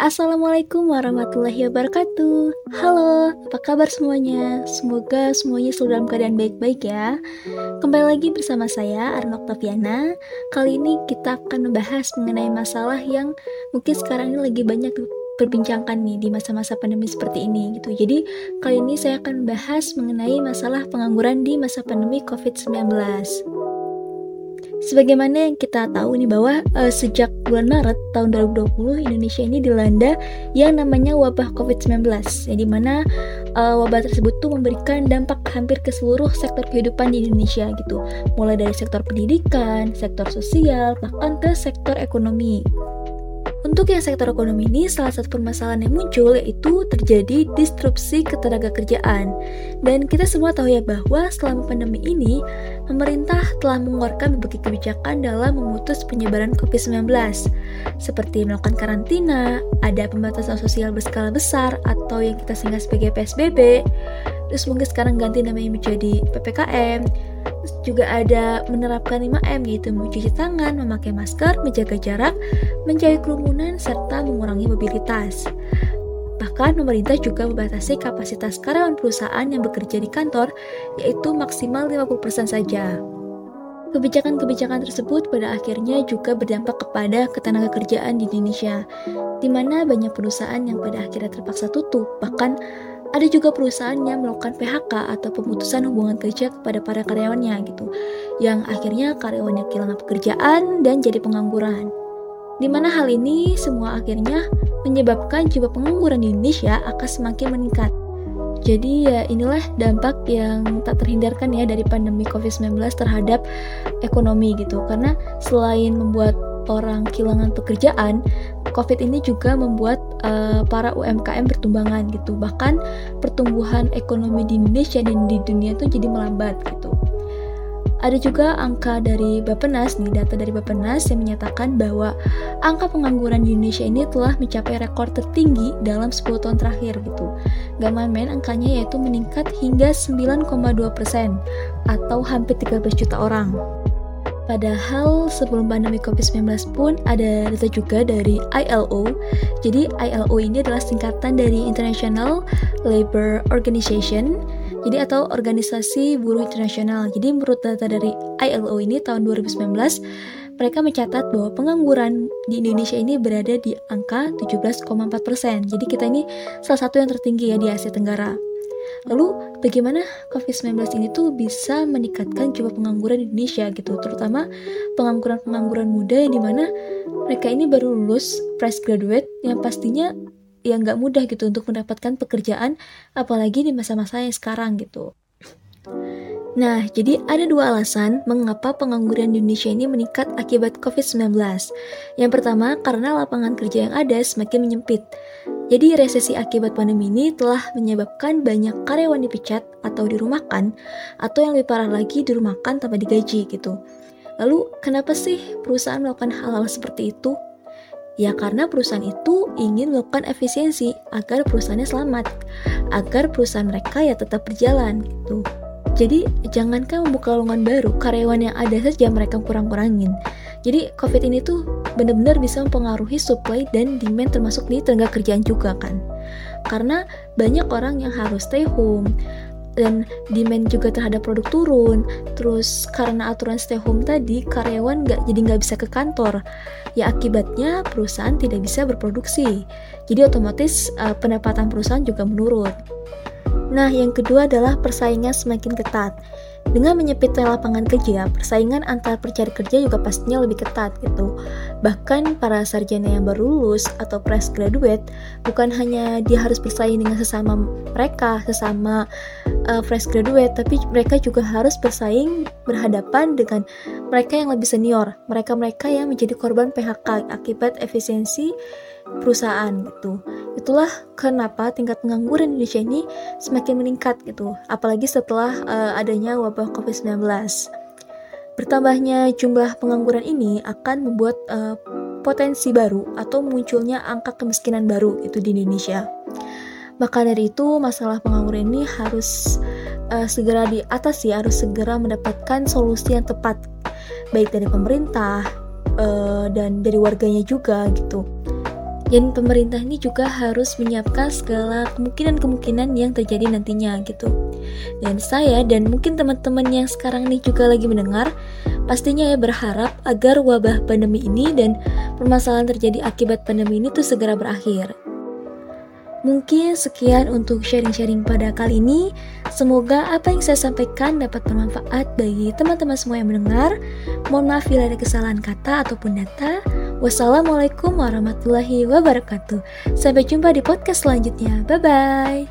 Assalamualaikum warahmatullahi wabarakatuh Halo, apa kabar semuanya? Semoga semuanya selalu dalam keadaan baik-baik ya Kembali lagi bersama saya, Arma Octaviana Kali ini kita akan membahas mengenai masalah yang mungkin sekarang ini lagi banyak perbincangkan nih di masa-masa pandemi seperti ini gitu. Jadi kali ini saya akan membahas mengenai masalah pengangguran di masa pandemi COVID-19. Sebagaimana yang kita tahu nih bahwa uh, sejak bulan Maret tahun 2020 Indonesia ini dilanda yang namanya wabah COVID-19 yang di mana uh, wabah tersebut tuh memberikan dampak hampir ke seluruh sektor kehidupan di Indonesia gitu mulai dari sektor pendidikan, sektor sosial, bahkan ke sektor ekonomi. Untuk yang sektor ekonomi ini, salah satu permasalahan yang muncul yaitu terjadi disrupsi ketenaga kerjaan. Dan kita semua tahu ya bahwa selama pandemi ini, pemerintah telah mengeluarkan berbagai kebijakan dalam memutus penyebaran COVID-19, seperti melakukan karantina, ada pembatasan sosial berskala besar atau yang kita singkat sebagai PSBB, terus mungkin sekarang ganti namanya menjadi PPKM, juga ada menerapkan 5M yaitu mencuci tangan, memakai masker, menjaga jarak, menjauhi kerumunan, serta mengurangi mobilitas. Bahkan pemerintah juga membatasi kapasitas karyawan perusahaan yang bekerja di kantor yaitu maksimal 50% saja. Kebijakan-kebijakan tersebut pada akhirnya juga berdampak kepada ketenaga kerjaan di Indonesia, di mana banyak perusahaan yang pada akhirnya terpaksa tutup, bahkan ada juga perusahaan yang melakukan PHK atau pemutusan hubungan kerja kepada para karyawannya gitu, yang akhirnya karyawannya kehilangan pekerjaan dan jadi pengangguran. Di mana hal ini semua akhirnya menyebabkan jumlah pengangguran di Indonesia akan semakin meningkat. Jadi ya inilah dampak yang tak terhindarkan ya dari pandemi COVID-19 terhadap ekonomi gitu. Karena selain membuat orang kehilangan pekerjaan, COVID ini juga membuat uh, para UMKM bertumbangan gitu. Bahkan pertumbuhan ekonomi di Indonesia dan di dunia itu jadi melambat gitu. Ada juga angka dari Bapenas nih, data dari Bapenas yang menyatakan bahwa angka pengangguran di Indonesia ini telah mencapai rekor tertinggi dalam 10 tahun terakhir gitu. Gak main-main angkanya yaitu meningkat hingga 9,2% atau hampir 13 juta orang. Padahal sebelum pandemi COVID-19 pun ada data juga dari ILO. Jadi ILO ini adalah singkatan dari International Labour Organization. Jadi atau Organisasi Buruh Internasional. Jadi menurut data dari ILO ini tahun 2019 mereka mencatat bahwa pengangguran di Indonesia ini berada di angka 17,4 persen. Jadi kita ini salah satu yang tertinggi ya di Asia Tenggara. Lalu bagaimana COVID-19 ini tuh bisa meningkatkan jumlah pengangguran di Indonesia gitu, terutama pengangguran-pengangguran muda yang di mana mereka ini baru lulus fresh graduate yang pastinya yang nggak mudah gitu untuk mendapatkan pekerjaan apalagi di masa-masa yang sekarang gitu. Nah, jadi ada dua alasan mengapa pengangguran di Indonesia ini meningkat akibat COVID-19. Yang pertama, karena lapangan kerja yang ada semakin menyempit. Jadi resesi akibat pandemi ini telah menyebabkan banyak karyawan dipecat atau dirumahkan, atau yang lebih parah lagi dirumahkan tanpa digaji gitu. Lalu kenapa sih perusahaan melakukan hal-hal seperti itu? Ya karena perusahaan itu ingin melakukan efisiensi agar perusahaannya selamat, agar perusahaan mereka ya tetap berjalan gitu. Jadi jangankan membuka lowongan baru, karyawan yang ada saja mereka kurang-kurangin. Jadi COVID ini tuh benar-benar bisa mempengaruhi supply dan demand termasuk di tenaga kerjaan juga kan. Karena banyak orang yang harus stay home dan demand juga terhadap produk turun. Terus karena aturan stay home tadi karyawan nggak jadi nggak bisa ke kantor. Ya akibatnya perusahaan tidak bisa berproduksi. Jadi otomatis uh, pendapatan perusahaan juga menurun. Nah, yang kedua adalah persaingan semakin ketat. Dengan menyempitnya lapangan kerja, persaingan antar pencari kerja juga pastinya lebih ketat gitu. Bahkan para sarjana yang baru lulus atau fresh graduate bukan hanya dia harus bersaing dengan sesama mereka, sesama uh, fresh graduate, tapi mereka juga harus bersaing berhadapan dengan mereka yang lebih senior, mereka-mereka yang menjadi korban PHK akibat efisiensi perusahaan gitu. Itulah kenapa tingkat pengangguran Indonesia ini semakin meningkat gitu, apalagi setelah uh, adanya wabah COVID-19. Bertambahnya jumlah pengangguran ini akan membuat uh, potensi baru atau munculnya angka kemiskinan baru itu di Indonesia. Maka dari itu, masalah pengangguran ini harus uh, segera diatasi, harus segera mendapatkan solusi yang tepat, baik dari pemerintah uh, dan dari warganya juga gitu. Dan pemerintah ini juga harus menyiapkan segala kemungkinan-kemungkinan yang terjadi nantinya gitu. Dan saya dan mungkin teman-teman yang sekarang nih juga lagi mendengar pastinya ya berharap agar wabah pandemi ini dan permasalahan terjadi akibat pandemi ini tuh segera berakhir. Mungkin sekian untuk sharing-sharing pada kali ini. Semoga apa yang saya sampaikan dapat bermanfaat bagi teman-teman semua yang mendengar. Mohon maaf bila ada kesalahan kata ataupun data. Wassalamualaikum warahmatullahi wabarakatuh. Sampai jumpa di podcast selanjutnya. Bye bye.